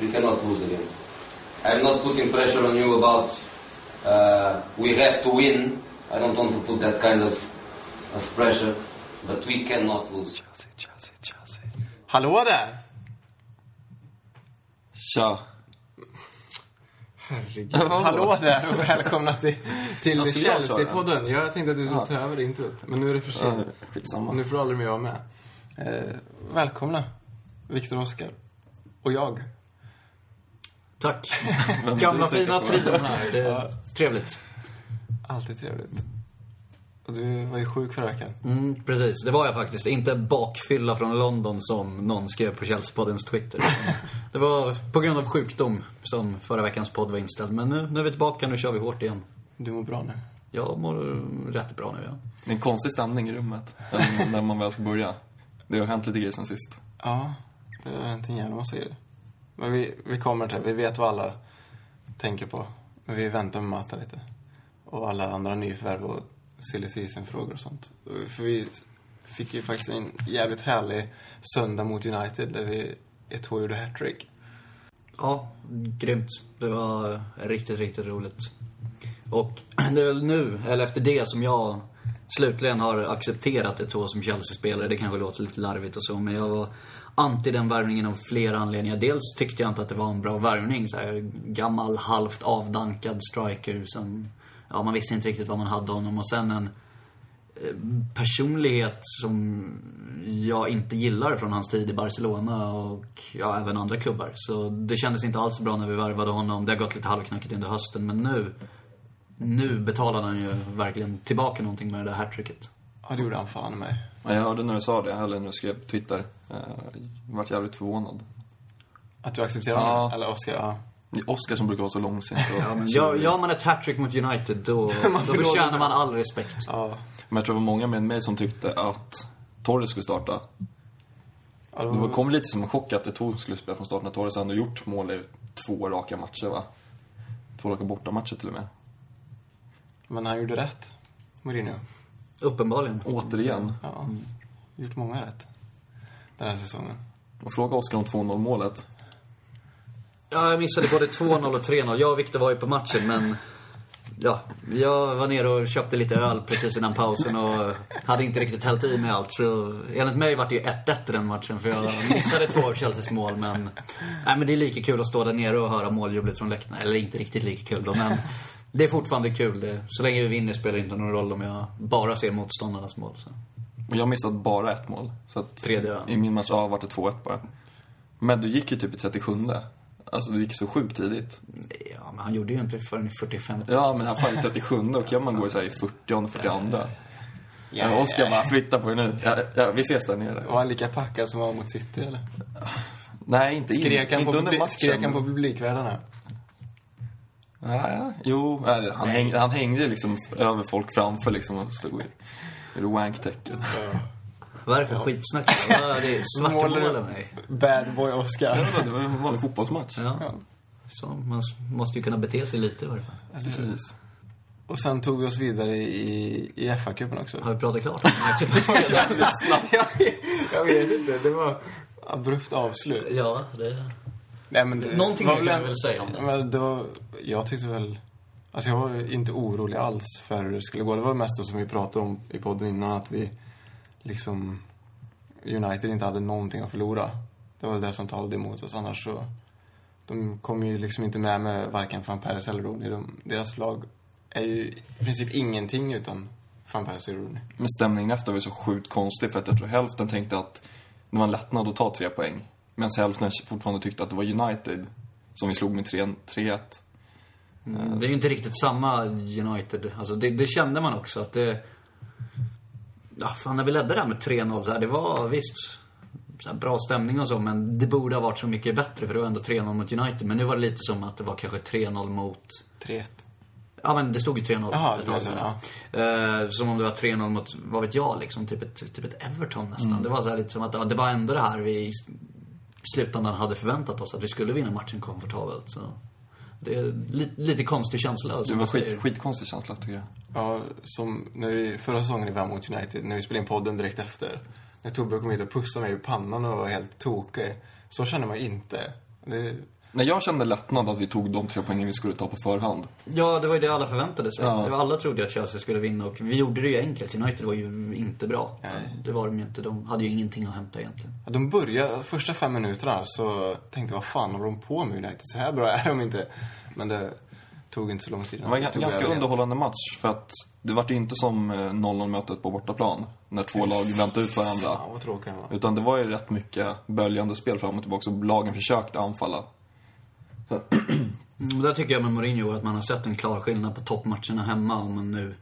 We cannot lose the game. I'm not putting pressure on you about uh, we have to win. I don't want to put that kind of, of pressure, but we cannot lose. Chelsea, Chelsea, Chelsea. Hallå där! Tja. Herregud. Hallå. Där och välkomna till, till Alltså. Chelsea-podden. Jag tänkte att du skulle Ja. ta över introt, men nu är det för Ja, sent. skitsamma. Nu får du aldrig mer vara med. Eh, välkomna, Viktor Oskar. Och jag. Tack. Gamla fina trion här. Det är trevligt. Alltid trevligt. Och du var ju sjuk förra veckan. Mm, precis, det var jag faktiskt. Inte bakfylla från London som någon skrev på Chelsea-poddens Twitter. Det var på grund av sjukdom som förra veckans podd var inställd. Men nu, nu är vi tillbaka, nu kör vi hårt igen. Du mår bra nu. Jag mår rätt bra nu, ja. Det är en konstig stämning i rummet när man väl ska börja. Det har hänt lite grejer sen sist. Ja, det har hänt en jävla massa grejer. Men vi, vi kommer till det. Vi vet vad alla tänker på. Men vi väntar med Mata lite. Och alla andra nyförvärv och silly season-frågor och sånt. För vi fick ju faktiskt en jävligt härlig söndag mot United där vi ett två gjorde hattrick. Ja, grymt. Det var riktigt, riktigt roligt. Och det är väl nu, eller efter det, som jag slutligen har accepterat ett två som Chelsea-spelare. Det kanske låter lite larvigt och så, men jag var anti den värvningen av flera anledningar. Dels tyckte jag inte att det var en bra värvning. Så här, gammal, halvt avdankad striker som... Ja, man visste inte riktigt vad man hade honom. Och sen en eh, personlighet som jag inte gillar från hans tid i Barcelona och ja, även andra klubbar. Så det kändes inte alls bra när vi värvade honom. Det har gått lite halvknackigt under hösten, men nu... Nu betalade han ju verkligen tillbaka någonting med det där hattricket. Ja, det gjorde han fan med. Ja, Jag hörde när du sa det, eller när du skrev på Twitter. Eh, Jag vart jävligt förvånad. Att du accepterar Ja. honom? Eller Oskar, ja. Oskar som brukar vara så långsint. och- Ja, men gör, gör man ett hattrick mot United, då, då förlorar. förtjänar man all respekt. Ja. Men jag tror det var många med mig som tyckte att Torres skulle starta. ja det kom lite som en chock att det tog skulle spela från start när Torres ändå gjort mål i två raka matcher va? Två raka bortamatcher till och med. men han gjorde rätt, Mourinho. Uppenbarligen. Återigen. Ja. Gjort många rätt. Den här säsongen. Och fråga Oskar om 2-0 målet. Ja, jag missade både 2-0 och 3-0. Jag och Viktor var ju på matchen, men... Ja, jag var nere och köpte lite öl precis innan pausen och hade inte riktigt hällt i mig allt. Så enligt mig var det ju 1-1 i den matchen, för jag missade två av Chelseas mål. Men, nej, men det är lika kul att stå där nere och höra måljublet från läktarna. Eller inte riktigt lika kul då, men det är fortfarande kul. Det, så länge vi vinner spelar det inte någon roll om jag bara ser motståndarnas mål. Så. Och jag missade bara ett mål. Så att Tredje, ja. I min match A var det 2-1 bara. Men du gick ju typ i 37 Alltså du gick så sjukt tidigt. Ja, men han gjorde ju inte förrän i 45. Ja men han fan i 37 och jag man går så här i 40 42 Ja, Ja, Oskar bara, flytta på dig nu. Ja, ja, vi ses där nere. Var han lika packad som han var mot City eller? Nej, inte, in, han, inte på, under matchen. skrek han på publikvärdarna? Ja, ja. Jo, nej, han, häng, han hängde liksom över folk framför liksom och slog i, wank-tecken. Vad är det för skitsnack? Det är svartmåla mig. Bad boy Oscar. Ja, det var en vanlig fotbollsmatch. Ja. Ja. Så man måste ju kunna bete sig lite i varje fall. Precis. Och sen tog vi oss vidare i, i FA-cupen också. Har vi pratat klart om det? jag, vet, jag vet inte, det var abrupt avslut. Ja, det... Nej, men det Någonting mer kan vi väl säga om det. Men det var, jag tyckte väl... Alltså jag var inte orolig alls för hur det skulle gå. Det var det mesta som vi pratade om i podden innan, att vi liksom... United inte hade någonting att förlora. Det var det som talade emot oss. Annars så... De kom ju liksom inte med med varken van Persie eller Rooney. De, deras lag är ju i princip ingenting utan van Persie och Rooney. Men stämningen efter var ju så sjukt konstig för att jag tror hälften tänkte att det var en lättnad att ta tre poäng. Medan hälften fortfarande tyckte att det var United som vi slog med 3 3-1. Mm, Det är ju inte riktigt samma United. Alltså det, det kände man också att det... Ja, fan när vi ledde där med 3-0 så här, det var visst så här, bra stämning och så, men det borde ha varit så mycket bättre för det var ändå 3-0 mot United. Men nu var det lite som att det var kanske 3-0 mot... 3-1. Ja men det stod ju 3-0 Jaha, ett tag så, sedan. ja. Eh, Som om det var 3-0 mot, vad vet jag, liksom typ ett, typ ett Everton nästan. Mm. Det var så här lite som att ja, det var ändå det här vi slutändan hade förväntat oss, att vi skulle vinna matchen komfortabelt. Så det är li, lite konstig känsla. Det som var skit, skitkonstig känsla tycker jag. Ja, som när vi, förra säsongen i vann mot United, när vi spelade in podden direkt efter. När Tobbe kom hit och pussade mig i pannan och var helt tokig. Så känner man inte. Det, Nej, jag kände lättnad att vi tog de tre poängen vi skulle ta på förhand. Ja, det var ju det alla förväntade sig. Ja. Det var alla trodde att Chelsea skulle vinna och vi gjorde det ju enkelt. United var ju inte bra. Nej. Det var de ju inte. De hade ju ingenting att hämta egentligen. Ja, de började, första fem minuterna så tänkte jag, vad fan håller de på med United? Så här bra är de inte. Men det tog inte så lång tid. Det var en ganska underhållande match för att det var ju inte som eh, 0-0-mötet på bortaplan. När två lag väntade ut varandra. Ja, vad tråkigt det var. Utan det var ju rätt mycket böljande spel fram och tillbaka och lagen försökte anfalla. Så, Mm, där tycker jag med Mourinho att man har sett en klar skillnad på toppmatcherna hemma om man nu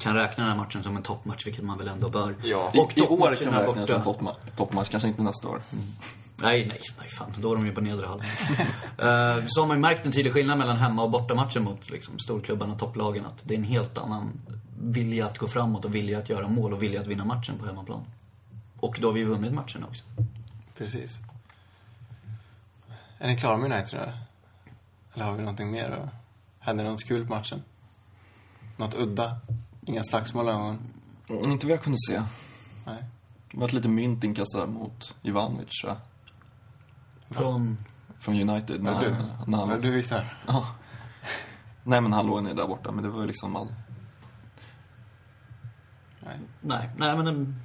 kan räkna den här matchen som en toppmatch, vilket man väl ändå bör. Ja. I, Och I år kan vi räkna som toppma- toppmatch, kanske inte nästa år. Nej, nej, nej fan. Då är de ju på nedre halvan. uh, så har man ju märkt en tydlig skillnad mellan hemma och bortamatcher mot liksom, storklubbarna, topplagen. Att det är en helt annan vilja att gå framåt och vilja att göra mål och vilja att vinna matchen på hemmaplan. Och då har vi vunnit matchen också. Precis. Är ni klara med United nu? Eller har vi någonting mer? Hände något kul på matchen? Något udda? Inga slagsmål någon gång? Mm, inte vad jag kunde se. Nej. Det var ett lite mynt inkastare mot Ivanovic, tror jag. Från... Från United. När, du? när han, du, Viktor? ja. Nej, men han låg ner där borta. Men det var ju liksom all... Nej. Nej, nej men en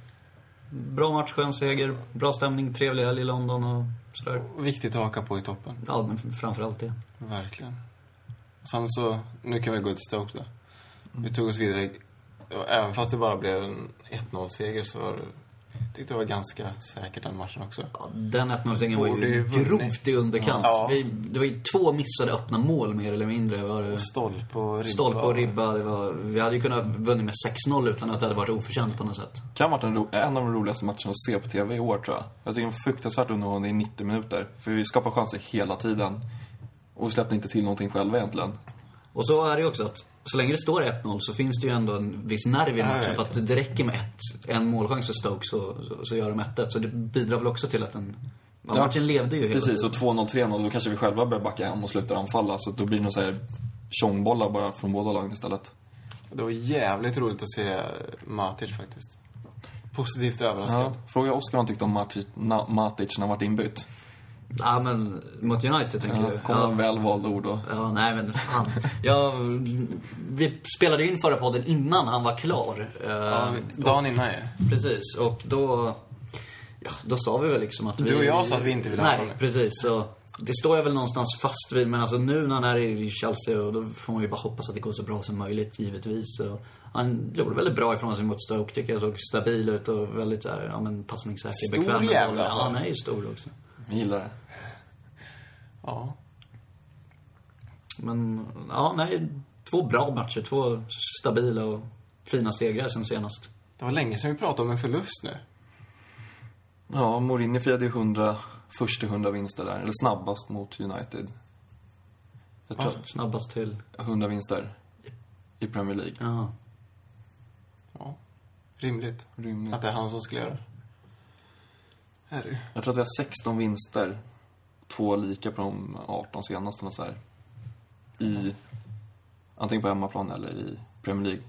bra match, skön seger, bra stämning, trevlig helg i London och sådär. Viktigt att haka på i toppen. Ja, men framförallt det. Verkligen. Sen så, nu kan vi gå till Stoke då. Vi tog oss vidare. Även fast det bara blev en 1-0-seger så var det, tyckte jag var ganska säkert den matchen också. Ja, den 1-0-segern var ju grovt i underkant. Ja. Vi, det var ju två missade öppna mål mer eller mindre. Var det Stolpe och ribba. stolpe och ribba. Det var, vi hade ju kunnat vunnit med 6-0 utan att det hade varit oförtjänt på något sätt. Kan ha varit en, ro- en av de roligaste matcherna att se på TV i år, tror jag. Jag tycker den var fruktansvärt underhållande i 90 minuter. För vi skapar chanser hela tiden. Och släppte inte till någonting själva egentligen. Och så är det ju också att så länge det står 1-0 så finns det ju ändå en viss nerv i matchen. För att det räcker med ett, en målchans för Stoke så, så, så gör de 1-1. Så det bidrar väl också till att den... Ja, matchen levde ju hela Precis, tiden. och 2-0, 3-0, då kanske vi själva börjar backa hem och slutar anfalla. Så då blir det nog så här tjongbollar bara från båda lagen istället. Det var jävligt roligt att se Matic faktiskt. Positivt överraskad. Ja, fråga Oskar vad han tyckte om Matic, na, Matic när han varit inbytt. Ja, men mot United tänker Ja, du? kommer ja. väl valda ord då. Ja, nej men fan. Ja, vi spelade in förra podden innan han var klar. Eh, Ja, dagen innan ju. Precis, och då... Ja, då sa vi väl liksom att vi... Du och jag sa att vi inte ville ha Nej, honom. precis. Så det står jag väl någonstans fast vid. Men alltså nu när han är i Chelsea, och då får man ju bara hoppas att det går så bra som möjligt, givetvis. Och han gjorde väldigt bra ifrån sig mot Stoke, tycker jag. Såg stabil ut och väldigt så här, ja men passningssäker, Stor bekväm jävla, bollen. alltså. Ja, han är ju stor också. Jag gillar det. Ja. Men, ja, nej. Två bra matcher. Två stabila och fina segrar sen senast. Det var länge sedan vi pratade om en förlust nu. Ja, Mourinho firade ju 100, första 100 vinster där. Eller snabbast mot United. Jag tror Snabbast till... att 100 vinster i Premier League. Ja. Ja. Rimligt. Rimligt. Att det är han som skulle göra det. Är det ju. Jag tror att vi har 16 vinster. Två lika på de 18 senaste. Och så här. I, antingen på hemmaplan eller i Premier League.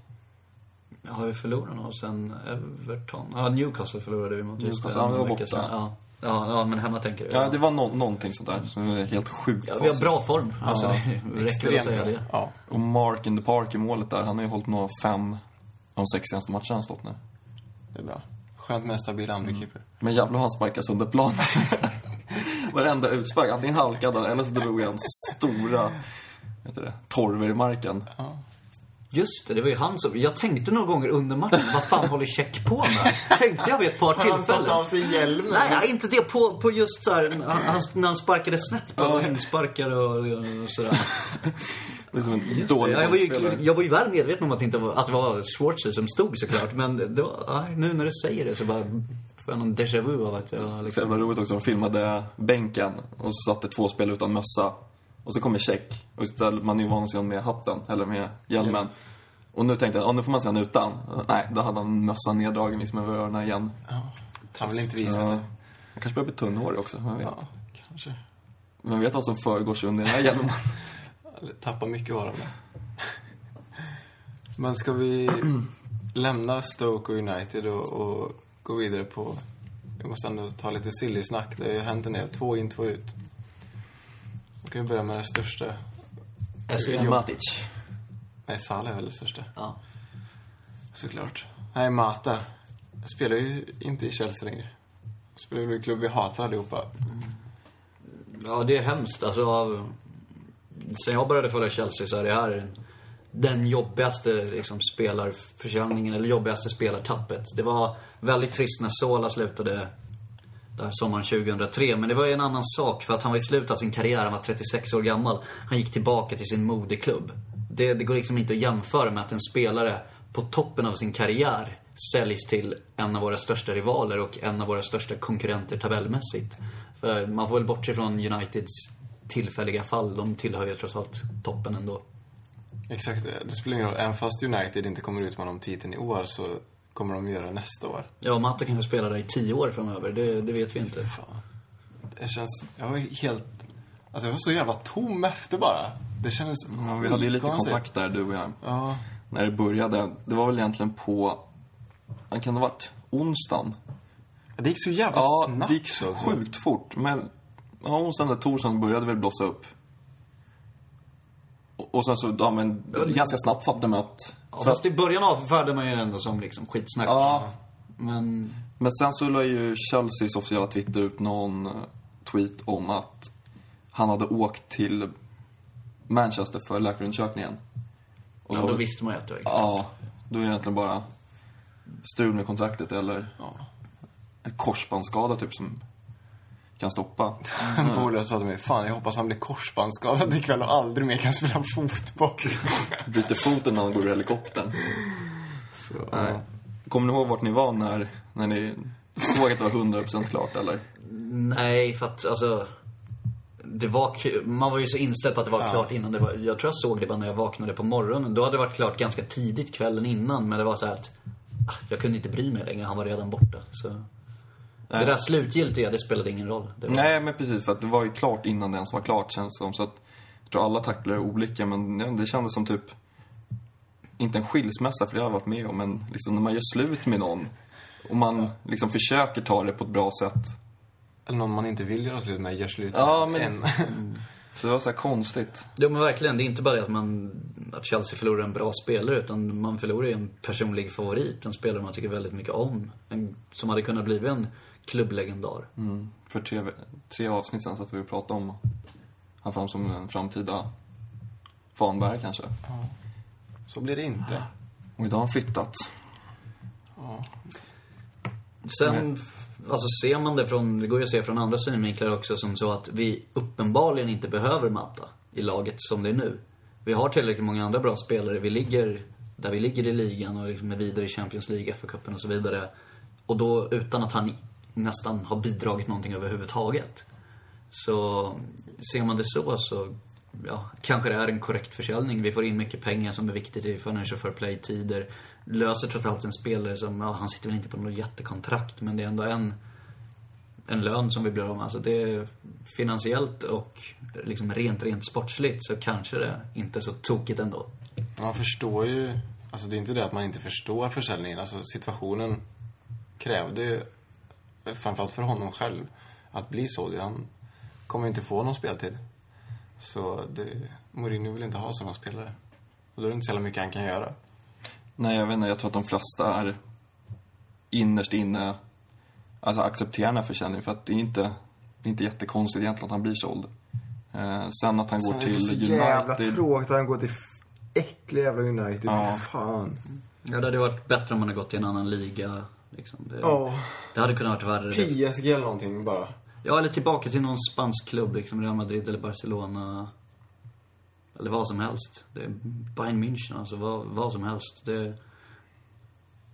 Har vi förlorat någon sen Everton? Ja, Newcastle förlorade vi mot just Newcastle, ja, det var någon vecka borta. sedan. Ja. Ja, ja, men hemma tänker du? Ja, det var no någonting sånt där som är helt sjukt Ja, vi har bra form. Alltså, Ja, det räcker att säga det. Ja. Och Mark in the Park i målet där. Han har ju hållit några fem av de sex senaste matcherna han stått nu. Det är bra. Skönt med en stabil andra Mm. keeper. Men jävlar han sparkas under plan. Varenda utspark. Antingen halkade han eller så drog han stora heter det, torver i marken. Ja. Just det, det var ju han som... Jag tänkte några gånger under matchen, vad fan håller Check på med? Tänkte jag vid ett par tillfällen. sig hjälmen? Nej, inte det. På, på just så här, han, han, när han sparkade snett på hängsparkar och, och sådär. Det är som en Just det. dålig Jag var, ju, jag var ju väl medveten om att det, inte var, att det var Schwarzer som stod såklart. Men det var, nu när du säger det så bara får jag någon déjà vu av att jag Så liksom... jävla roligt också, de filmade bänken och så satt det två spelare utan mössa. Och så kommer check och istället, man är ju van att se honom med hatten, eller med hjälmen. Och nu tänkte jag, ja, nu får man se honom utan. Nej, då hade han mössan neddragen liksom över öronen igen. Han vill inte visa Ja. sig. Han kanske börjar bli tunnhårig också, vem vet? Ja, kanske. Vem vet vad som föregår sig under den här hjälmen? Tappar mycket det. Men ska vi lämna Stoke och United och, och gå vidare på... Vi måste ändå ta lite silly snack. Det har ju hänt en del. Två in, två ut. Och kan vi börja med det största. SCM. Matic. Nej, Salah är väl det största. Ja. Såklart. Nej, Mata. Jag spelar ju inte i Chelsea längre. Jag spelar ju i en klubb vi hatar allihopa. ja, det är hemskt. Alltså, av- sen jag började följa Chelsea så är det här den jobbigaste liksom, spelarförsäljningen, eller jobbigaste spelartappet. Det var väldigt trist när Sola slutade där sommaren 2003. Men det var ju en annan sak för att han var i slutet av sin karriär, han var 36 år gammal. Han gick tillbaka till sin moderklubb. Det, det går liksom inte att jämföra med att en spelare på toppen av sin karriär säljs till en av våra största rivaler och en av våra största konkurrenter tabellmässigt. För man får väl bortse från Uniteds tillfälliga fall. De tillhör ju trots allt toppen ändå. Exakt, det spelar ingen roll. Även fast United inte kommer ut med någon titeln i år så kommer de göra det nästa år. Ja, Matta kanske spelar där i tio år framöver. Det, det vet vi inte. Fan. Det känns... Jag var helt... Alltså jag var så jävla tom efter bara. Det kändes Ja, vi hade ju lite kontakt där, du och jag. Ja. När det började. Det var väl egentligen på, kan det ha varit? Onsdagen? Det gick så jävla Ja, snabbt det gick så sjukt fort. Men ja, onsdagen eller torsdagen började väl blossa upp. Och, och sen så, ja men, ganska snabbt fattade man att... Ja, fast i början avfärdade man ju det ändå som liksom skitsnack. Ja, Men men sen så la ju Chelseas officiella Twitter ut någon eh, tweet om att han hade åkt till Manchester för läkarundersökningen. Och ja, då visste man ju att det var Ja, då är det egentligen bara strul med kontraktet eller Ja. ett korsbandsskada typ som kan stoppa. En polare sa till mig, fan jag hoppas han blir korsbandsskadad ikväll och aldrig mer kan spela fotboll. Byter foten när han går i helikoptern. Så, Nej. Kommer ni ihåg vart ni var när, när ni såg att det var 100% klart eller? Nej, för att alltså... Det var Man var ju så inställd på att det var klart innan det var... Jag tror jag såg det bara när jag vaknade på morgonen. Då hade det varit klart ganska tidigt kvällen innan. Men det var så här att... ah, Jag kunde inte bry mig längre. Han var redan borta. Så... Det där slutgiltiga, det spelade ingen roll. Det var... Nej, men precis för att det var ju klart innan det ens var klart känns det som. Så att, jag tror alla tacklar är olika men ja, det kändes som typ, inte en skilsmässa för det har jag varit med om, men liksom när man gör slut med någon och man liksom försöker ta det på ett bra sätt. Eller någon man inte vill göra slut med, gör slut Ja, med men- en. Så det var så här konstigt. Jo men verkligen, det är inte bara det att man, att Chelsea förlorar en bra spelare utan man förlorar ju en personlig favorit. En spelare man tycker väldigt mycket om. En, som hade kunnat bli en klubblegendar. Mm. För tre, tre avsnitt sen satt vi och pratade om han fram som en framtida fanbärare kanske. Så blir det inte. Och idag har han flyttat. Sen, f- alltså ser man det från, det går ju att se från andra synvinklar också som så att vi uppenbarligen inte behöver Matta i laget som det är nu. Vi har tillräckligt många andra bra spelare. Vi ligger där vi ligger i ligan och liksom är vidare i Champions League, FA-cupen och så vidare. Och då utan att han nästan har bidragit någonting överhuvudtaget. Så ser man det så så, ja, kanske det är en korrekt försäljning. Vi får in mycket pengar som är viktigt i Financial Fair Play-tider. Löser trots allt en spelare som, ja, han sitter väl inte på något jättekontrakt, men det är ändå en, en lön som vi blir av med. Alltså det är finansiellt och liksom rent, rent sportsligt så kanske det inte är så tokigt ändå. Man förstår ju, alltså det är inte det att man inte förstår försäljningen. Alltså situationen krävde ju, framförallt för honom själv, att bli så. Han kommer inte få någon speltid. Så det, Mourinho vill inte ha sådana spelare. Och då är det inte så jävla mycket han kan göra. Nej, jag vet inte. Jag tror att de flesta är innerst inne alltså accepterar den här försäljningen för att det är inte, det är inte jättekonstigt egentligen att han blir såld. Eh, sen att han går till United. tråkigt att han går till äckliga jävla United. Ja. Fan. Ja, det hade varit bättre om man hade gått till en annan liga. Liksom. Det, Ja. det hade kunnat varit värre. PSG eller någonting bara. Ja, eller tillbaka till någon spansk klubb, liksom Real Madrid eller Barcelona. Eller vad som helst. Det är Bayern München, alltså vad, vad som helst. Det,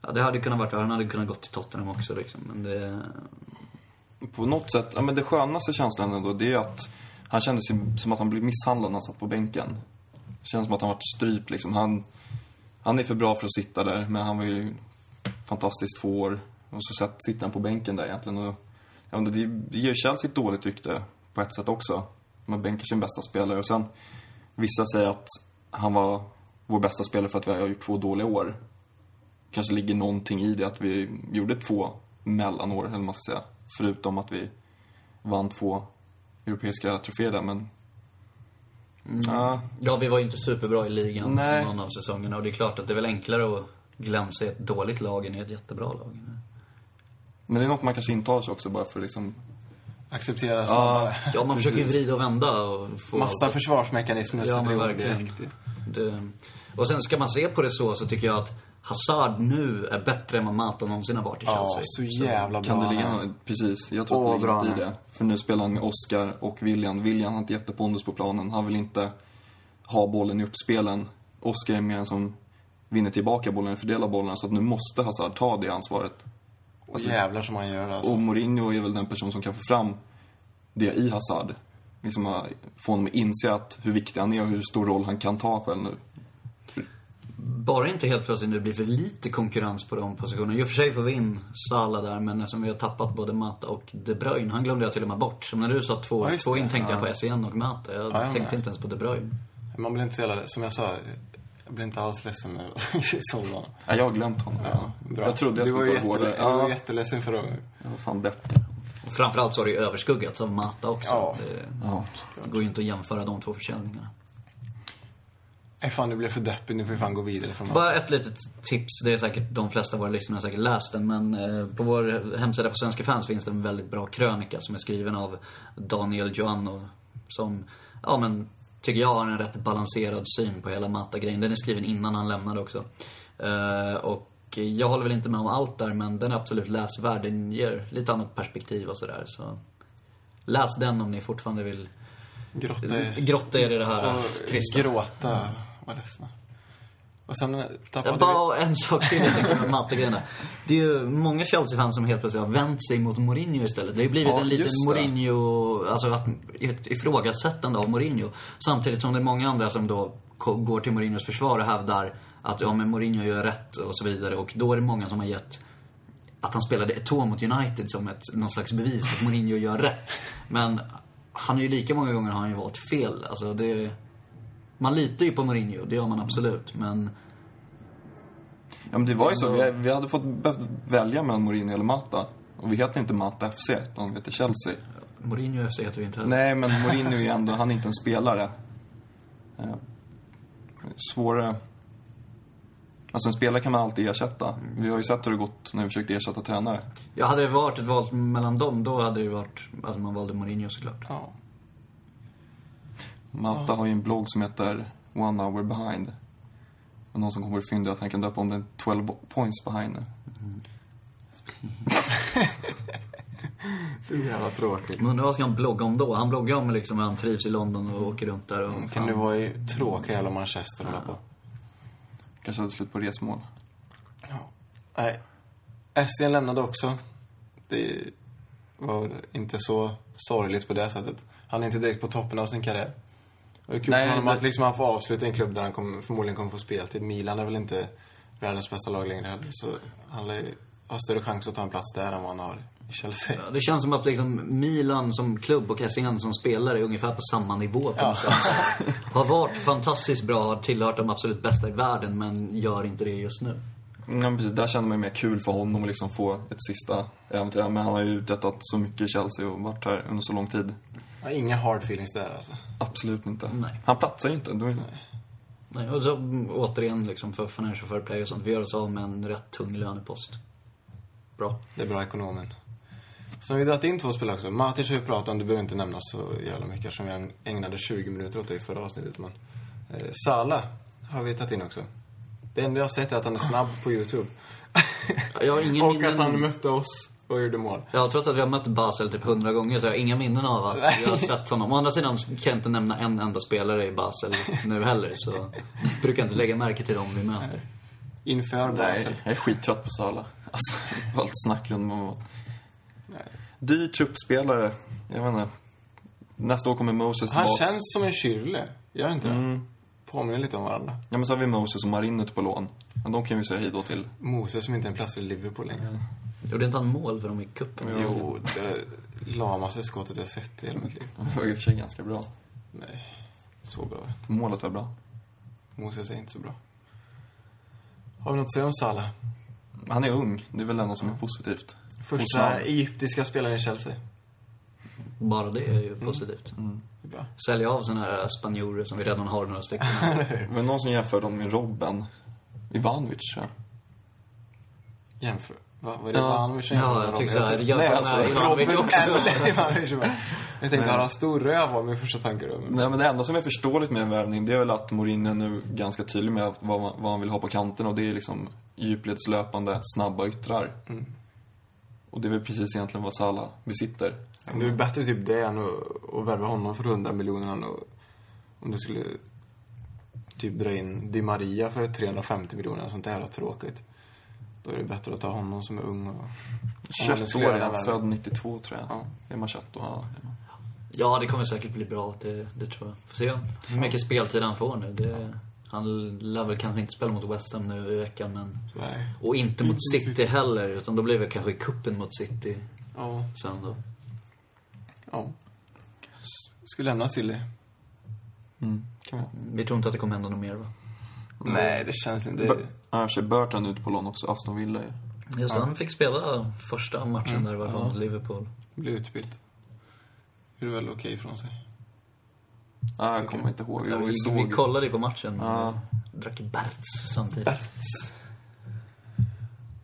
ja, det hade kunnat varit Han hade kunnat gått till Tottenham också liksom. Men det... På något sätt, ja men det skönaste känslan ändå, det är att han kände sig som att han blev misshandlad när han satt på bänken. Det känns som att han varit strypt liksom. Han, han är för bra för att sitta där, men han var ju fantastiskt två år. Och så satt, sitter han på bänken där egentligen. Och, ja, det, det ger Chelsea ett dåligt rykte på ett sätt också. Man bänkar sin bästa spelare och sen vissa säger att han var vår bästa spelare för att vi har gjort två dåliga år. Kanske ligger någonting i det att vi gjorde två mellanår, eller man ska säga. Förutom att vi vann två europeiska troféer där, men Ja, Ja, vi var ju inte superbra i ligan Nej. någon av säsongerna. Och det är klart att det är väl enklare att glänsa i ett dåligt lag än i ett jättebra lag. men det är något man kanske intar sig också bara för liksom... Acceptera snabbare. Ja, man försöker ju vrida och vända och få... Massa försvarsmekanismer Ja, men verkligen. direkt. Det... Och sen ska man se på det så, så tycker jag att Hazard nu är bättre än vad Mata någonsin har varit i Ja, Chelsea. så jävla bra. Kan det ligga Precis, jag tror Åh, att det ligger något i det. För nu spelar han med Oscar och William. William har inte jättepondus på planen. Han vill inte ha bollen i uppspelen. Oscar är mer en som vinner tillbaka bollen, fördelar bollen. Så att nu måste Hazard ta det ansvaret. Och jävlar som han gör alltså. Och Mourinho är väl den person som kan få fram det i Hazard. Liksom att få honom att inse att hur viktig han är och hur stor roll han kan ta själv nu. Bara inte helt plötsligt nu blir för lite konkurrens på de positionerna. I och för sig får vi in Salah där, men eftersom vi har tappat både Mata och De Bruyne, han glömde jag till och med bort. Så när du sa två, Ja, två in tänkte jag Ja. på SCN och Mata. Jag Ja, jag tänkte inte ens på De Bruyne. Man blir inte så jävla, som jag sa, jag blir inte alls ledsen när så bra. Ja, jag har glömt honom. Ja, bra. Jag trodde jag skulle ta jätte, hårdare. Du var Ja, jätteledsen förra gången. jag var fan deppig. Och framförallt så har det ju överskuggats av Mata också. Ja. Det, Ja. det går ju inte att jämföra de två försäljningarna. Nej fan, du blev för deppig. Nu får vi fan gå vidare från Bara ett litet tips. Det är säkert de flesta av våra lyssnare har säkert läst den. Men eh, på vår hemsida på Svenska fans finns det en väldigt bra krönika som är skriven av Daniel Joanno. Som, ja men, tycker jag har en rätt balanserad syn på hela Mata-grejen. Den är skriven innan han lämnade också. Eh, och jag håller väl inte med om allt där, men den är absolut läsvärd. Den ger lite annat perspektiv och sådär. Så läs den om ni fortfarande vill Grotta grotta er i det här och trista. gråta. Var ledsna. Och sen tappade bara en sak till jag tänker med mattegrejerna. Det är ju många Chelsea-fans som helt plötsligt har vänt sig mot Mourinho istället. Det har ju blivit Ja, en liten. Mourinho, alltså att, ett ifrågasättande av Mourinho. Samtidigt som det är många andra som då går till Mourinhos försvar och hävdar att ja men Mourinho gör rätt och så vidare. Och då är det många som har gett att han spelade ett tå mot United som ett, någon slags bevis för att Mourinho gör rätt. Men han är ju lika många gånger har han ju valt fel. Alltså det... Man litar ju på Mourinho, det gör man absolut. Men Ja, men det var ju så. Vi, vi hade fått behövt välja mellan Mourinho eller Mata. Och vi heter inte Mata FC, utan vi heter Chelsea. Mourinho FC heter vi inte heller. Nej, men Mourinho är ändå, han är inte en spelare. Eh, Svårare. Alltså en spelare kan man alltid ersätta. Vi har ju sett hur det gått när vi försökte ersätta tränare. Ja, hade det varit ett val mellan dem, då hade det varit... Alltså man valde Mourinho såklart. Ja. Mata har ju en blogg som heter One Hour Behind. Och någon som kommer att fynda att han kan döpa om den 12 points behind nu. Så jävla tråkigt. Men undrar vad ska han blogga om då? Han bloggar om liksom hur han trivs i London och åker runt där och... Kan Fan. det vara ju tråkiga jävla Manchester hålla på. Kanske hade slut på resmål. Nej. SCN lämnade också. Det var inte så sorgligt på det sättet. Han är inte direkt på toppen av sin karriär. Och det är kul Nej, för honom det- att liksom han får avsluta i en klubb där han kommer, förmodligen kommer få speltid. Milan är väl inte världens bästa lag längre heller. Så han lär ju ha större chans att ta en plats där än vad han har i Chelsea. Det känns som att liksom Milan som klubb och SCN som spelare är ungefär på samma nivå på något sätt. Har varit fantastiskt bra, har tillhört de absolut bästa i världen, men gör inte det just nu. Ja, precis. Där känner man ju mer kul för honom att liksom få ett sista äventyr. Men han har ju uträttat så mycket i Chelsea och varit här under så lång tid. Jag har inga hard feelings där alltså. Absolut inte. Nej. Han platsar ju inte. Då är... Nej, och så återigen liksom för financial fair play och sånt. Vi gör oss av med en rätt tung lönepost. Bra. Det är bra ekonomen. Så har vi dragit in två spelare också. Matic har vi pratat om, det behöver inte nämnas så jävla mycket eftersom vi ägnade 20 minuter åt det i förra avsnittet. Men, eh, Sala har vi tagit in också. Det enda jag har sett är att han är snabb på YouTube. Jag har ingen och att han mötte oss och gjorde mål. Ja, trots att vi har mött Basel typ hundra gånger så har jag inga minnen av att jag har sett honom. Å andra sidan kan jag inte nämna en enda spelare i Basel nu heller, så jag brukar inte lägga märke till dem vi möter. Inför Basel. Nej, jag är skittrött på Sala. Alltså, allt snack runt om Dyr truppspelare. Jag vet inte. Nästa år kommer Moses Han tillbaks. känns som en Schürrle. Gör inte det? Mm. Påminner lite om varandra. Ja, men så har vi Moses och Marin ute på lån. Men de kan vi säga hej då till. Moses som inte ens platsar i Liverpool längre. Gjorde inte han mål för dem i cupen? Jo, det lamaste skottet jag sett i hela mitt liv. De var i och för sig ganska bra. Nej, så bra. Målet var bra. Moses är inte så bra. Har vi något att säga om Salah? Han är ung. Det är väl det enda som är positivt. Första egyptiska spelaren i Chelsea. Bara det är ju positivt. Bra. Sälja av såna här spanjorer som vi redan har några stycken. Men någon som jämför dem med Robben. Ivanovic, tror jag. Jämför. Va, vad är det Ja. Ivanovic som Ja, jag Robin? såhär, Jag Nej, med alltså, Ivanovic också. Jag tänkte, han har stor röv var min första tanke då. Nej, men det enda som är förståeligt med en värvning, det är väl att Mourinho är nu ganska tydlig med vad, man, vad han vill ha på kanten och det är liksom djupledslöpande, snabba yttrar. Och det är väl precis egentligen vad Salah besitter. Men Det är bättre typ det än att, att värva honom för 100 miljoner än att, om du skulle typ dra in Di Maria för 350 miljoner. Sånt där tråkigt. Då är det bättre att ta honom som är ung och... om man nu 21 skulle år göra är han, född 92 tror jag. Ja. Är man 21 då? Ja. Ja, det kommer säkert bli bra. Det, det tror jag. Får se hur mycket speltid han får nu. Det, han lär väl kanske inte spela mot West Ham nu i veckan, men... Nej. Och inte mot City heller, utan då blir det kanske i kuppen mot City Ja. sen då. ja. Skulle lämna Silly. Mm, kan vi. Vi tror inte att det kommer hända något mer, va? Nej, det känns inte... Ja, och för sig Burton ute på lån också, Aston Villa ju. Just det, han fick spela första matchen där i alla fall, Liverpool. Blir utbytt. Det är väl okej från sig. Ja, jag kommer inte ihåg. Ja, Jag vi, såg... vi kollade ju på matchen. Ja. Drack Berts samtidigt.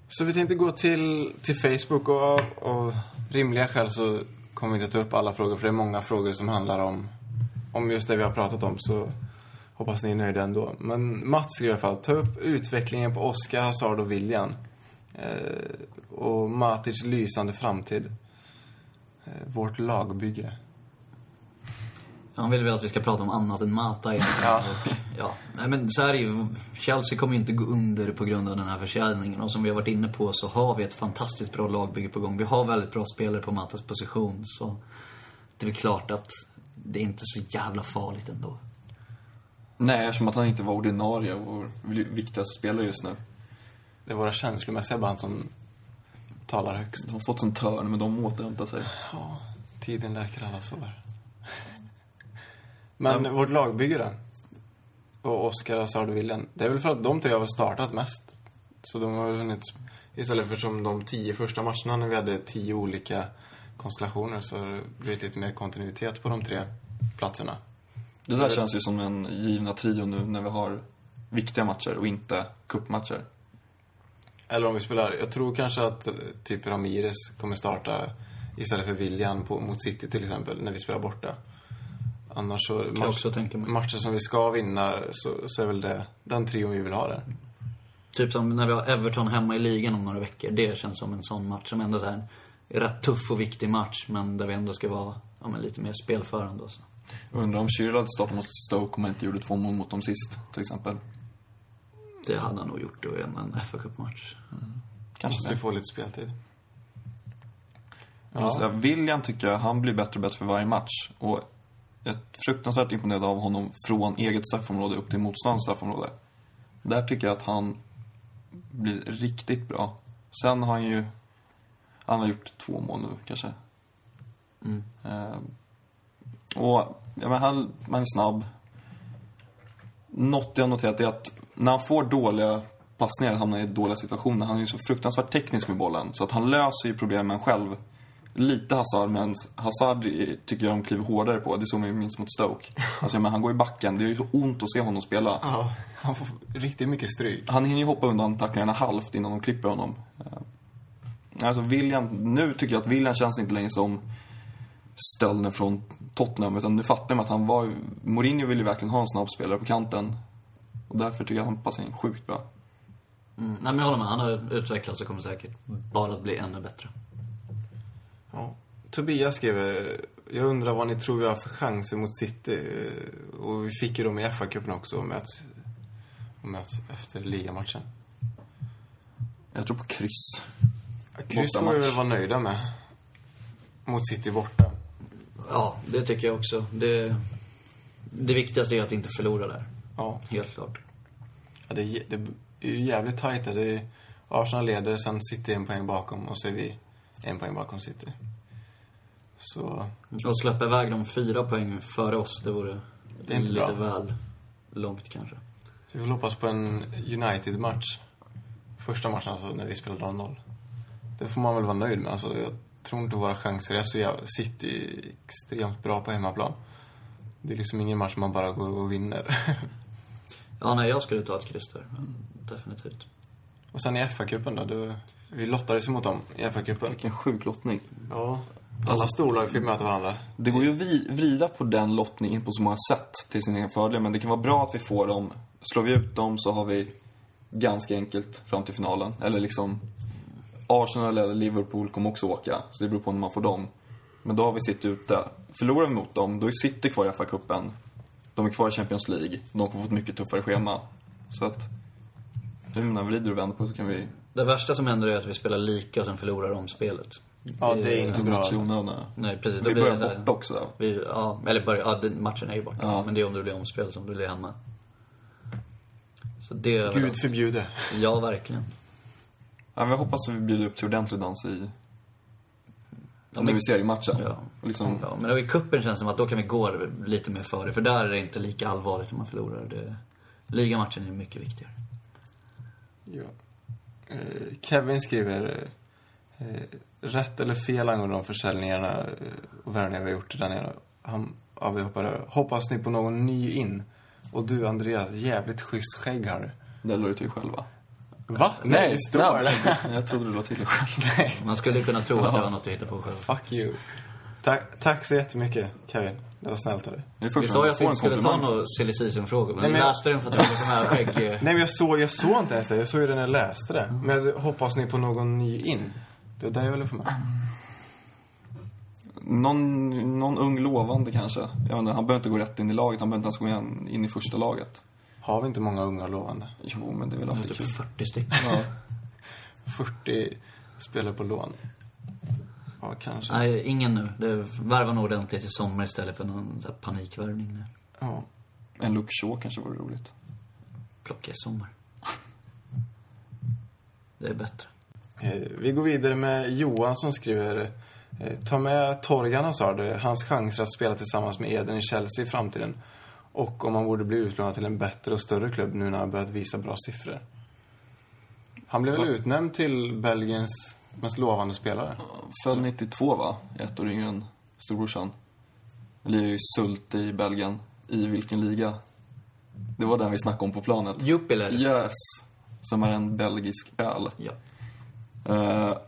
Så vi tänkte gå till, till Facebook och av rimliga skäl så kommer vi inte ta upp alla frågor för det är många frågor som handlar om, om just det vi har pratat om så hoppas ni är nöjda ändå. Men Mats skriver i alla fall, ta upp utvecklingen på Oscar, Hazard och William. Eh, och Matic lysande framtid. Eh, vårt lagbygge. Han vill väl att vi ska prata om annat än Mata igen. Ja. Och, ja. Nej men så är det ju. Chelsea kommer ju inte gå under på grund av den här försäljningen. Och som vi har varit inne på så har vi ett fantastiskt bra lagbygge på gång. Vi har väldigt bra spelare på Matas position. Så det är väl klart att det är inte så jävla farligt ändå. Nej, eftersom att han inte var ordinarie och vår viktigaste spelare just nu. Det är våra känslomässiga band som talar högst. De har fått sin törn, men de återhämtar sig. Ja, tiden läker alla sår. Men vårt lagbygge då? Och Oscar, Hazard och William. Det är väl för att de tre har startat mest. Så de har väl hunnit... Istället för som de tio första matcherna när vi hade tio olika konstellationer så har det blivit lite mer kontinuitet på de tre platserna. Det där känns ju som den givna trio nu när vi har viktiga matcher och inte cupmatcher. Eller om vi spelar... Jag tror kanske att eh, typ Ramirez kommer starta istället för William på, mot City till exempel, när vi spelar borta. Annars så... Mig. matcher som vi ska vinna så, så är väl det den trion vi vill ha där. Typ som när vi har Everton hemma i ligan om några veckor. Det känns som en sån match som ändå är rätt tuff och viktig match. Men där vi ändå ska vara ja, men lite mer spelförande och så. Undrar om Schürrle hade startat mot Stoke om han inte gjorde två mål mot dem sist, till exempel. Det hade han nog gjort då i en, fa Cup-match. Kanske Måste det. få lite speltid. Jag måste säga, William tycker jag, han blir bättre och bättre för varje match. Och jag är fruktansvärt imponerad av honom från eget straffområde upp till motståndarens straffområde. Där tycker jag att han blir riktigt bra. Sen har han ju, han har gjort två mål nu kanske. Mm. Och, ja men han, man är snabb. Något jag noterat är att när han får dåliga passningar, hamnar i dåliga situationer, han är ju så fruktansvärt teknisk med bollen. Så att han löser ju problemen själv. Lite Hazard, men Hazard tycker jag de kliver hårdare på. Det såg man ju minst mot Stoke. Alltså, men han går i backen. Det är ju så ont att se honom spela. Ja, han får riktigt mycket stryk. Han hinner ju hoppa undan tacklingarna halvt innan de klipper honom. Eh, Alltså William, nu tycker jag att William känns inte längre som stölden från Tottenham. Utan nu fattar man att han var Mourinho ville ju verkligen ha en snabb spelare på kanten. Och därför tycker jag att han passar in sjukt bra. Mm. Nej men jag håller med. Han har utvecklats och kommer säkert bara att bli ännu bättre. Ja. Tobias skriver, jag undrar vad ni tror vi har för chanser mot City. Och vi fick ju dem i FA-cupen också och möts, och möts efter ligamatchen. Jag tror på kryss. Kryss får vi väl vara nöjda med. Mot City borta. Ja, det tycker jag också. Det, det viktigaste är att inte förlora där. Ja, Helt klart. ja det, är det är ju jävligt tajt där. Det är, Arsenal leder, sen City en poäng bakom och så är vi en poäng bakom City. Så, Och släppa iväg de fyra poäng före oss, det vore Det är inte lite bra. väl långt kanske. så vi får hoppas på en United-match. Första matchen alltså, när vi spelar 0-0. Det får man väl vara nöjd med. Alltså, tror inte våra chanser är så jävla... City är extremt bra på hemmaplan. Det är liksom ingen match man bara går och vinner. Ja, nej, jag skulle ta ett kryss där. Definitivt. och sen i FA-cupen då, då... Vi lottades mot dem i FA-cupen. Vilken sjuk lottning. Ja. Alla storlag fick möta varandra. Det går ju att vrida på den lottningen på så många sätt till sin egen fördel. Men det kan vara bra att vi får dem. Slår vi ut dem så har vi ganska enkelt fram till finalen. Eller liksom Arsenal eller Liverpool kommer också åka. Så det beror på när man får dem. Men då har vi City ute. Förlorar vi mot dem, då är City kvar i FA-cupen. De är kvar i Champions League. De kommer få ett mycket tuffare schema. Så att... Nu när vi vrider och vänder på så kan vi... Det värsta som händer är att vi spelar lika och sen förlorar om spelet. Ja, det är inte bra. Alltså. Nej, precis. Då Vi blir börjar det så här- borta också. Vi, ja, eller bara, ja, matchen är ju borta. Ja. Men det är om det blir omspel som det blir hemma. Så det Gud förbjude. Ja, verkligen. Ja, men jag hoppas att vi bjuder upp till ordentlig dans i... Ja, när men- vi ser i matchen. Ja. Liksom, Ja, men i kuppen känns det som att då kan vi gå lite mer före. För där är det inte lika allvarligt om man förlorar. Det, ligamatchen är mycket viktigare. Ja. Eh, Kevin skriver eh, rätt eller fel angående de försäljningarna eh, och värvningar vi har gjort där nere. Han, ja, vi hoppar över. Hoppas ni på någon ny in? Och du Andreas, jävligt schysst skägg har du. det lade du till själv va? Va? Nej, nej, det. Jag trodde du la till det själv. Man skulle kunna tro att det var något att hitta på själv. Fuck you. Tack, tack så jättemycket, Kevin. Det var snällt av dig. Det är Vi sa ju att vi inte skulle ta några silly season-frågor. Men, Nej, men- vi läste den för att vi hade de här skägg... Nej, men jag såg, jag såg inte ens det. Jag såg ju det när jag läste det. Men jag hoppas ni på någon ny in? Det var där jag ville få med. Någon, någon ung lovande kanske. Jag vet inte, han behöver inte gå rätt in i laget. Han behöver inte ens gå in i första laget. Har vi inte många unga lovande? Jo, men det är väl alltid typ kul. 40 stycken. Ja. 40 spelare på lån. Ja, kanske. Nej, ingen nu. Det värvar nog ordentligt i sommar istället för någon så här panikvärvning nu. Ja. En Luke Shaw kanske vore roligt. Plocka i sommar. Det är bättre. Eh, Vi går vidare med Johan som skriver eh, Ta med Torgan Hazard, hans chanser att spela tillsammans med Eden i Chelsea i framtiden. Och om han borde bli utlånad till en bättre och större klubb nu när han börjat visa bra siffror. Han blev väl Va? utnämnd till Belgiens mest lovande spelare? Född 92 va? Ett år yngre än storbrorsan. Lirar ju Sult i Belgien. I vilken liga? Det var den vi snackade om på planet. Jupiler. Yes! Som är en belgisk öl. Ja. Uh,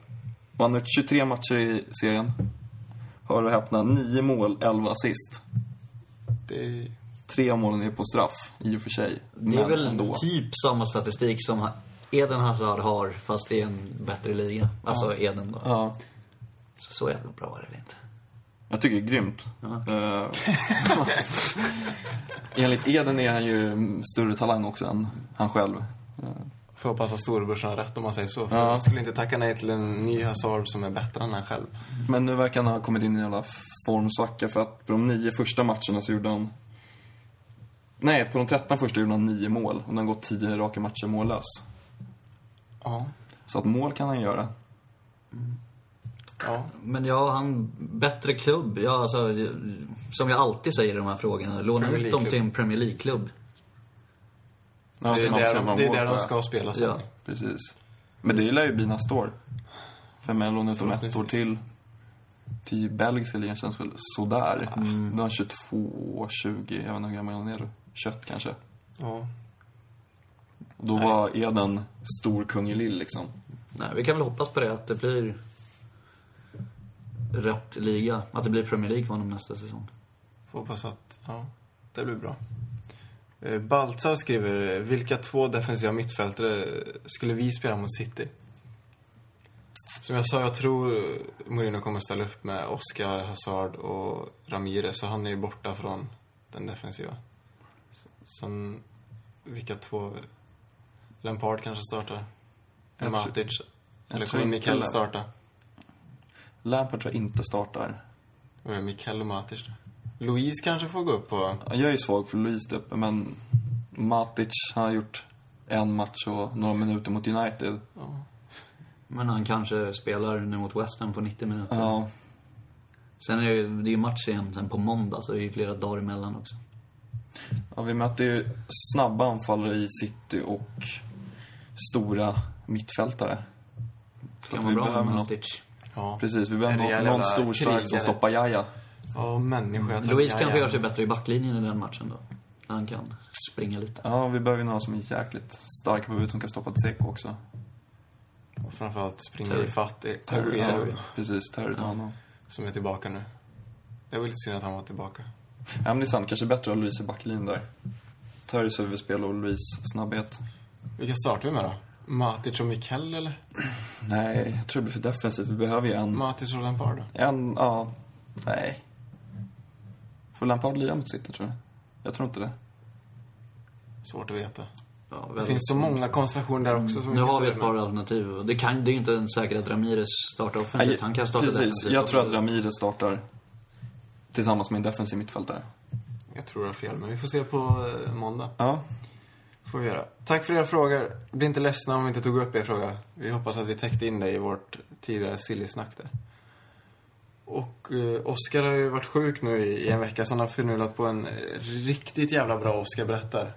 han har gjort 23 matcher i serien. Hör och häpna, 9 mål, 11 assist. Det är... Tre av målen är på straff, i och för sig. Det är Men väl ändå. typ samma statistik som Eden Hazard har, fast i en bättre liga. Alltså Eden då. Ja, Så, så jävla bra är det inte. jag tycker det är grymt. Ja. Eh, enligt Eden är han ju större talang också än han själv. Eh, Får hoppas att storebrorsan har rätt om man säger så. För Ja. jag skulle inte tacka nej till en ny Hazard som är bättre än han själv. Men nu verkar han ha kommit in i en jävla formsvacka för att på de nio första matcherna så gjorde han... Nej, på de 13 första gjorde han nio mål och han har gått 10 raka matcher mållös. Ja. Så att mål kan han göra. Ja. Men ja, han... Bättre klubb. Ja, alltså, som jag alltid säger i de här frågorna. Låna ut dem till en Premier League-klubb. Ja, Det är där, de, det är där de ska spela sen. Ja. Precis. Men det lär ju bli nästa år. För med låna ut dem ett år till. Till belgiska ligan känns väl sådär. Mm. Nu är han 22, 20, jag vet inte hur gammal han är 21 kanske. Ja. Och då Nej. var Eden stor kung i lill liksom. Nej, vi kan väl hoppas på det, att det blir rätt liga. Att det blir Premier League för honom nästa säsong. Får hoppas att, ja, det blir bra. Eh, Baltzar skriver, eh, vilka två defensiva mittfältare skulle vi spela mot City? Som jag sa, jag tror Mourinho kommer ställa upp med Oscar, Hazard och Ramirez, så han är ju borta från den defensiva. Sen, vilka två? Lampard kanske startar? Matic? Eller kommer Mikael starta? Lampard tror jag inte startar. Vad är Mikael och Matic då? Louise kanske får gå upp på... Jag är ju svag för där uppe, men Matic han har gjort en match och några minuter mot United. Ja. Men han kanske spelar nu mot West Ham på 90 minuter. Ja, Sen är det ju match igen sen på måndag, så det är ju flera dagar emellan också. Ja vi möter ju snabba anfallare i City och stora mittfältare. Så vara vi bra med behöver något. Matic. Ja. Precis, vi behöver någon jävla stor stark som stoppar Jaja. Ja, människa. Louise kanske gör sig bättre i backlinjen i den matchen då. Han kan springa lite. Ja, vi behöver ju någon som är jäkligt stark på huvudet som kan stoppa Tseko också. Och framförallt springa Terry. i fatt i Terry, Terry, ja, precis. Terry honom. som är tillbaka nu. Det var lite synd att han var tillbaka. Ja, men det är sant. Kanske bättre att ha Louise i backlinjen där. Terrys huvudspel och Louise snabbhet. Vilka startar vi med då? Matic och Mikkel eller? Nej, jag tror det blir för defensivt. Vi behöver ju en... Matic och Lampard då? En, ja... Nej. Får Lampard lira mot City, tror jag? Jag tror inte det. Svårt att veta. Ja, Det finns så många konstellationer där också som Nu har vi ett par med. alternativ. Och Det, kan, det är ju inte en säker att Ramirez startar offensivt. Han kan starta Precis. defensivt Jag tror också. att Ramirez startar tillsammans med en defensiv mittfältare. Jag tror jag har fel, men vi får se på eh, måndag. Ja. får vi göra. Tack för era frågor. Bli inte ledsna om vi inte tog upp er fråga. Vi hoppas att vi täckte in det i vårt tidigare silly-snack där. Och eh, Oskar har ju varit sjuk nu i, i en vecka, så han har förnulat på en eh, riktigt jävla bra Oskar berättar.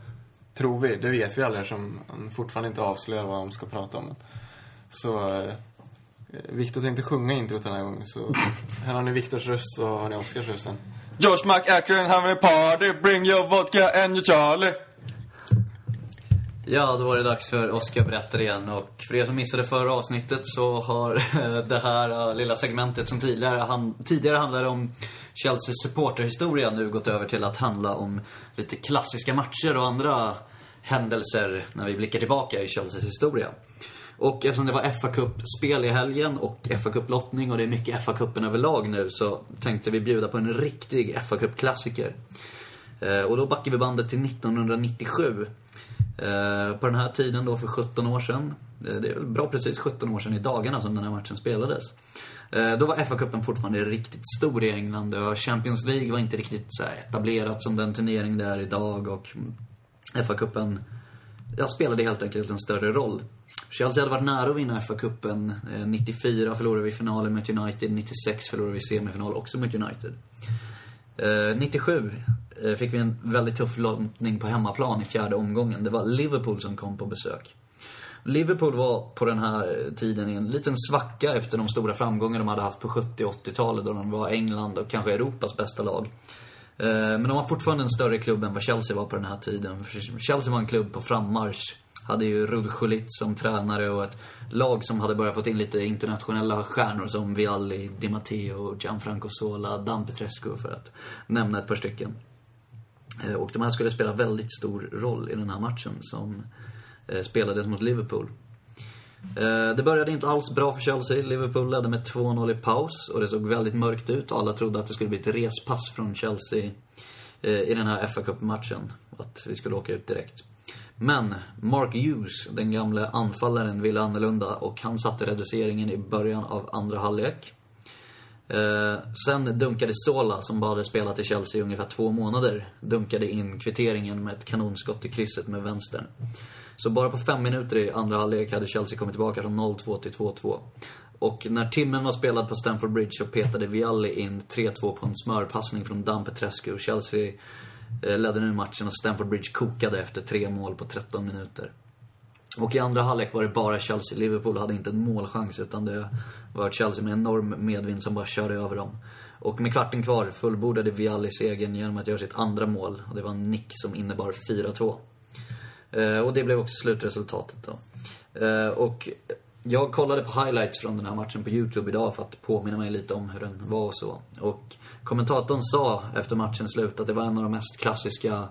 Tror vi. Det vet vi aldrig som han fortfarande inte avslöjar vad de ska prata om. Så eh, Viktor tänkte sjunga introt den här gången, så här har ni Viktors röst så har ni Oskars röst sen. George McAkron having a party, bring your vodka and your Charlie. Ja, då var det dags för Oskar berättar igen. Och för er som missade förra avsnittet så har det här eh, lilla segmentet som tidigare, han, tidigare handlade om Chelseas supporterhistoria nu gått över till att handla om lite klassiska matcher och andra händelser när vi blickar tillbaka i Chelseas historia. Och eftersom det var fa Cup-spel i helgen och fa Cup-lottning och det är mycket fa Cupen överlag nu så tänkte vi bjuda på en riktig fa Cup-klassiker. Eh, och då backar vi bandet till 1997. Eh, på den här tiden då för 17 år sedan. Eh, det är väl bra precis 17 år sedan i dagarna som den här matchen spelades. Då var FA-cupen fortfarande riktigt stor i England och Champions League var inte riktigt så etablerat som den turnering det är idag och FA-cupen ja, spelade helt enkelt en större roll. Chelsea hade varit nära att vinna FA-cupen. 94 eh, förlorade vi finalen mot United, 96 förlorade vi semifinal också mot United. Eh, 97 eh, fick vi en väldigt tuff lottning på hemmaplan i fjärde omgången. Det var Liverpool som kom på besök. Liverpool var på den här tiden i en liten svacka efter de stora framgångar de hade haft på 70 och 80-talet då de var England och kanske Europas bästa lag. Men de var fortfarande en större klubb än vad Chelsea var på den här tiden. Chelsea var en klubb på frammarsch. Hade ju Rud som tränare och ett lag som hade börjat få in lite internationella stjärnor som Vialli, Di Matteo, Gianfranco Sola, Dan Petrescu för att nämna ett par stycken. Eh, och de här skulle spela väldigt stor roll i den här matchen som eh, spelades mot Liverpool. Eh, det började inte alls bra för Chelsea. Liverpool ledde med 2-0 i paus och det såg väldigt mörkt ut. Alla trodde att det skulle bli ett respass från Chelsea i den här fa Cup-matchen. Att vi skulle åka ut direkt. Men Mark Hughes, den gamla anfallaren, ville annorlunda och han satte reduceringen i början av andra halvlek. Eh, sen dunkade Sola, som bara hade spelat i Chelsea i ungefär två månader, dunkade in kvitteringen med ett kanonskott i krysset med vänstern. Så bara på fem minuter i andra halvlek hade Chelsea kommit tillbaka från 0-2 till 2-2. Och när timmen var spelad på Stamford Bridge så petade Vialli in 3-2 på en smörpassning från Dampeträsk och Chelsea Eh, ledde nu matchen och Stamford Bridge kokade efter tre mål på 13 minuter. Och i andra halvlek var det bara Chelsea. Liverpool hade inte en målchans utan det var Chelsea med enorm medvind som bara körde över dem. Och med kvarten kvar fullbordade Vialli segern genom att göra sitt andra mål. Och det var en nick som innebar 4-2. Eh, och det blev också slutresultatet då. Eh, och jag kollade på highlights från den här matchen på YouTube idag för att påminna mig lite om hur den var och så. Och kommentatorn sa efter matchens slut att det var en av de mest klassiska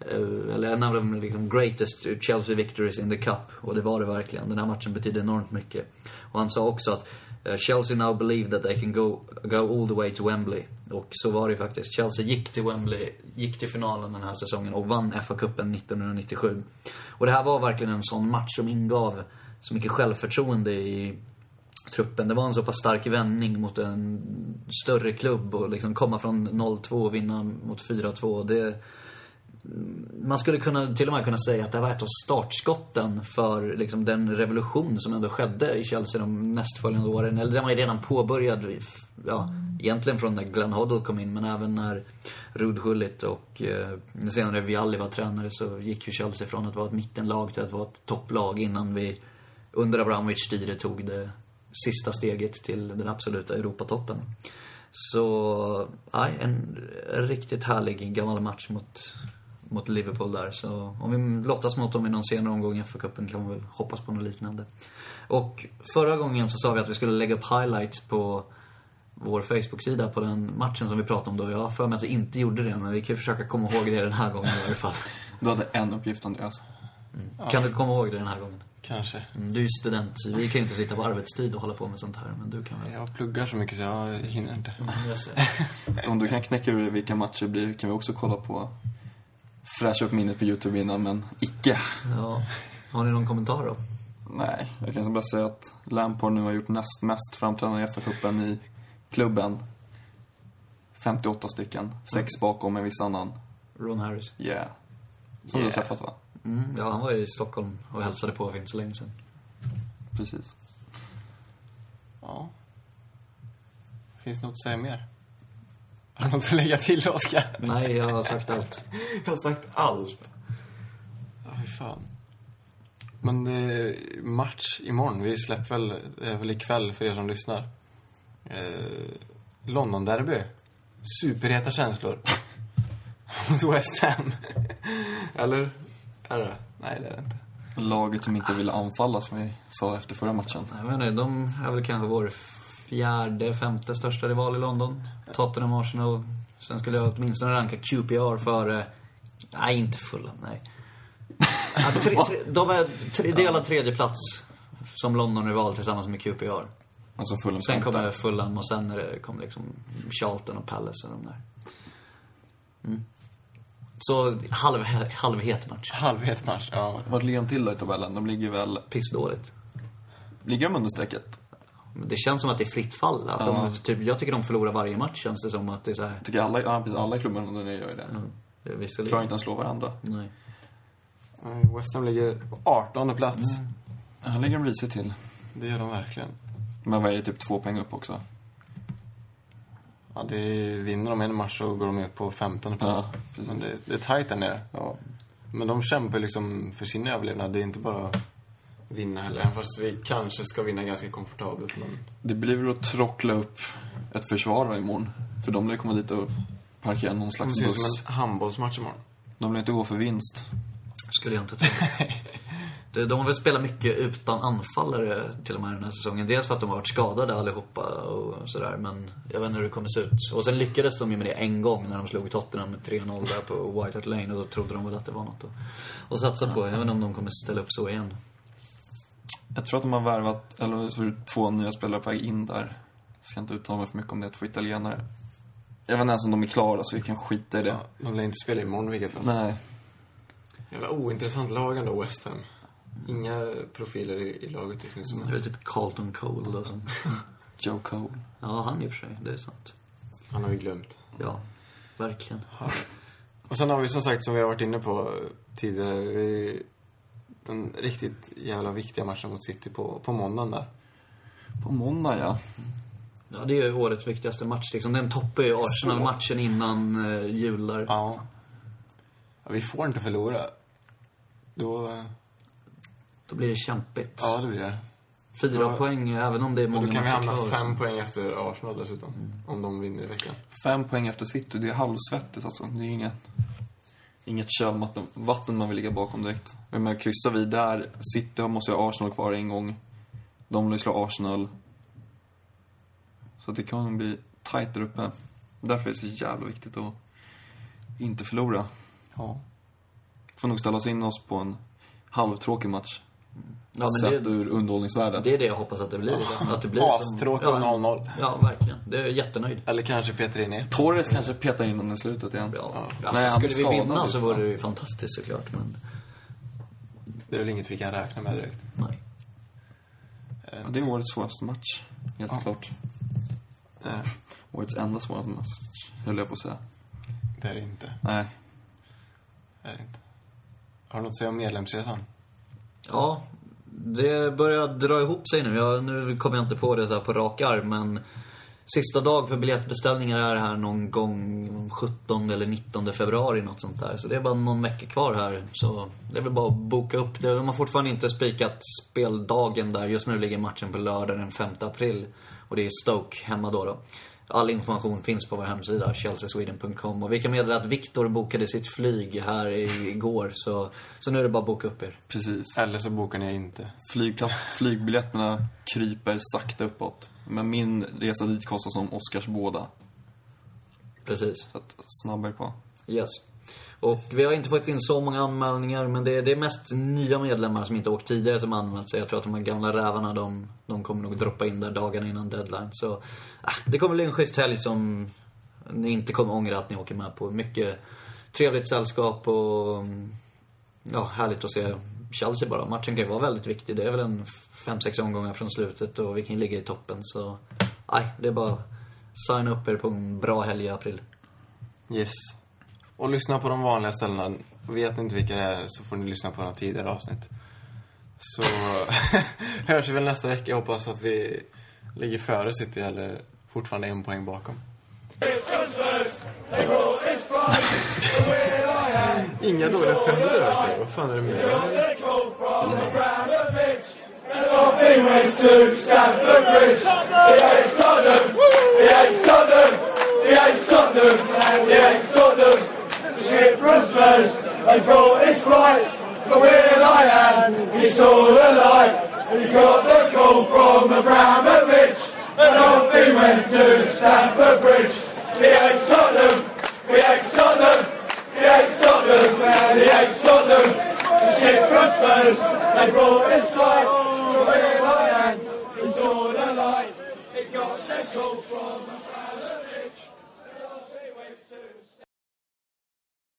eh, eller en av de liksom, greatest Chelsea victories in the cup. Och det var det verkligen. Den här matchen betydde enormt mycket. Och han sa också att eh, Chelsea now believe that they can go, go all the way to Wembley. Och så var det ju faktiskt. Chelsea gick till Wembley, gick till finalen den här säsongen och vann FA-cupen 1997. Och det här var verkligen en sån match som ingav så mycket självförtroende i truppen. Det var en så pass stark vändning mot en större klubb och liksom komma från 0-2 och vinna mot 4-2. Det, man skulle kunna, till och med kunna säga att det var ett av startskotten för liksom, den revolution som ändå skedde i Chelsea de nästföljande åren. Eller den var ju redan påbörjad, ja, egentligen från när Glenn Hoddle kom in, men även när Rud Gullit och eh, senare Vialli var tränare så gick ju Chelsea från att vara ett mittenlag till att vara ett topplag innan vi under Abramovic styre tog det sista steget till den absoluta Europatoppen. Så, nej, en riktigt härlig gammal match mot, mot Liverpool där. Så om vi lottas mot dem i någon senare omgång i FA-cupen kan vi väl hoppas på något liknande. Och förra gången så sa vi att vi skulle lägga upp highlights på vår Facebook-sida på den matchen som vi pratade om då. Jag har för mig att vi inte gjorde det, men vi kan ju försöka komma ihåg det den här gången i alla fall. Du hade en uppgift, Andreas. Kan du komma ihåg det den här gången? Kanske. Mm, Du är ju student, så vi kan ju inte sitta på arbetstid och hålla på med sånt här, men du kan väl? Jag pluggar så mycket så jag hinner inte. Mm, jag ser. Om du kan knäcka ur vilka matcher det blir kan vi också kolla på. Fräscha upp minnet på YouTube innan, men icke. Ja. Har ni någon kommentar då? Nej, jag kan bara säga att Lampard nu har gjort näst mest framträdande i FA-cupen i klubben. 58 stycken. Sex bakom en viss annan. Ron Harris? Yeah. Som du Yeah. har träffat va? Mm, ja, han var i Stockholm och hälsade på för inte så länge sedan. Precis. Ja. Finns det något att säga mer? Har du något att lägga till, Oskar? Nej, jag har sagt allt. Jag har sagt allt. Ja, fy fan. Men eh, match imorgon. Vi släpper väl, det är väl ikväll för er som lyssnar. Eh, London-derby. Superheta känslor. Mot West Ham. Eller? Är det? Nej, det är det inte. Laget som inte ville anfalla som vi sa efter förra matchen. Jag vet inte, de är väl kanske vår fjärde, femte största rival i London. Tottenham, Arsenal. Sen skulle jag åtminstone ranka QPR före... Nej, inte fulla, nej. Ja, tre, tre, de är tre, delad tredje plats som London-rival tillsammans med QPR. Alltså Fulham Sen kommer Fulham och sen kommer liksom Charlton och Palace och de där. Mm. Så halv, halvhet match. Halvhet match, ja. Vart ligger de till då i tabellen? De ligger väl... Pissdåligt. Ligger de under strecket? Det känns som att det är fritt fall. Att Ja. de, typ, jag tycker de förlorar varje match känns det som att det är så här. Tycker alla, ja, alla klubbar under det gör det. Mm, det Klarar inte ens slå varandra. Nej. West Ham ligger på 18 plats. Här ligger de risigt till. Det gör de verkligen. Men vad är det, typ två poäng upp också? Ja, det är, vinner de en match så går de upp på 15 plats. Ja, precis. Men det, det är tajt där nere. Ja. Men de kämpar liksom för sin överlevnad. Det är inte bara att vinna heller. Även fast vi kanske ska vinna ganska komfortabelt. Men Det blir väl att trockla upp ett försvar då imorgon. För de lär komma dit och parkera någon det slags ser ut buss. som en handbollsmatch imorgon. De lär inte gå för vinst. Skulle jag inte tro. Det- De har väl spelat mycket utan anfallare till och med den här säsongen. Dels för att de har varit skadade allihopa och sådär. Men jag vet inte hur det kommer se ut. Och sen lyckades de ju med det en gång när de slog Tottenham med 3-0 där på White Hart Lane. Och då trodde de väl att det var något att, att satsa på. Jag vet inte om de kommer ställa upp så igen. Jag tror att de har värvat, eller två nya spelare på väg in där. Ska inte uttala mig för mycket om det, två italienare. Jag vet inte ens om de är klara, så vi kan skita i det. Ja, de lär inte spela imorgon i vilket fall. Nej. Jävla ointressant lag ändå, West Ham. Inga profiler i, i laget just nu som... Det är typ Carlton Cole då som... Joe Cole. Ja, han i och för sig. Det är sant. Han har vi glömt. Ja, verkligen. Och sen har vi som sagt, som vi har varit inne på tidigare, vi, den riktigt jävla viktiga matchen mot City på, på måndagen där. På måndag, ja. Ja, det är ju årets viktigaste match liksom. Den toppar ju Arsenal-matchen innan eh, jul där. Ja. ja. Vi får inte förlora. Då... Då blir det kämpigt. Ja, det blir det. Fyra Ja. poäng, även om det är många då kan vi matcher hamna kvar. fem poäng efter Arsenal dessutom. Om de vinner i veckan. Fem poäng efter City, det är halvsvettigt alltså. Det är inget, inget kölvatten vatten man vill ligga bakom direkt. Jag menar, kryssar vi där, City måste ju ha Arsenal kvar en gång. De vill slå Arsenal. Så det kan bli tajt där uppe. Därför är det så jävla viktigt att inte förlora. Ja. Får nog ställa oss in oss på en halvtråkig match. Ja, men sett det, ur underhållningsvärdet. det är det jag hoppas att det blir. Att det blir som- Astråkig ja, och 0-0. Ja, verkligen. Det är jag jättenöjd. Eller kanske Peter in ett. Torres kanske petar in den i slutet igen. Ja. Ja. Alltså, Nej, skulle vi vinna så vore det ju fantastiskt såklart, men Det är väl inget vi kan räkna med direkt. nej. Ja, det är årets svåraste match, helt Ja. klart. Det, Årets enda svåraste match, höll jag på att säga. det är det inte. Nej. Det är det inte. Har du något att säga om medlemsresan? Ja, det börjar dra ihop sig nu. Jag, nu kommer jag inte på det så här på rak arm, men Sista dag för biljettbeställningar är här någon gång 17 eller 19 februari, något sånt där. Så det är bara någon vecka kvar här. Så det är väl bara att boka upp. De har fortfarande inte spikat speldagen där. Just nu ligger matchen på lördag den 5 april. Och det är Stoke hemma då. då. All information finns på vår hemsida, chelseasweden.com. Och vi kan meddela att Viktor bokade sitt flyg här igår. Så, så nu är det bara att boka upp er. Precis. Eller så bokar ni inte. Flygplatt, flygbiljetterna kryper sakta uppåt. Men min resa dit kostar som Oscars båda. Precis. Så att snabbare på. Yes. Och vi har inte fått in så många anmälningar, men det är, det är mest nya medlemmar som inte åkt tidigare som anmält sig. Jag tror att de här gamla rävarna, de, de kommer nog droppa in där dagarna innan deadline. Så, äh, det kommer bli en schysst helg som ni inte kommer ångra att ni åker med på. Mycket trevligt sällskap och, mm, ja, härligt att se Chelsea bara. Matchen kan ju vara väldigt viktig. Det är väl en fem sex omgångar från slutet och vi kan ju ligga i toppen. Så, nej, det är bara signa upp er på en bra helg i april. Yes. Och lyssna på de vanliga ställena. Vet ni inte vilka det är så får ni lyssna på några tidigare avsnitt. Så hörs vi väl nästa vecka. Jag hoppas att vi ligger före City eller fortfarande en poäng bakom. Inga dåliga skämt Vad fan är det med dig? ship prospers and brought its rights. The Will I Am is all alive. He got the call from Abramovich and off he went to Stamford Bridge. He ate Sodom, he ate Sodom, he ate Sodom, Man, he ate Sodom. The ship prospers and brought its rights. The Will I Am is all alive. He got the call from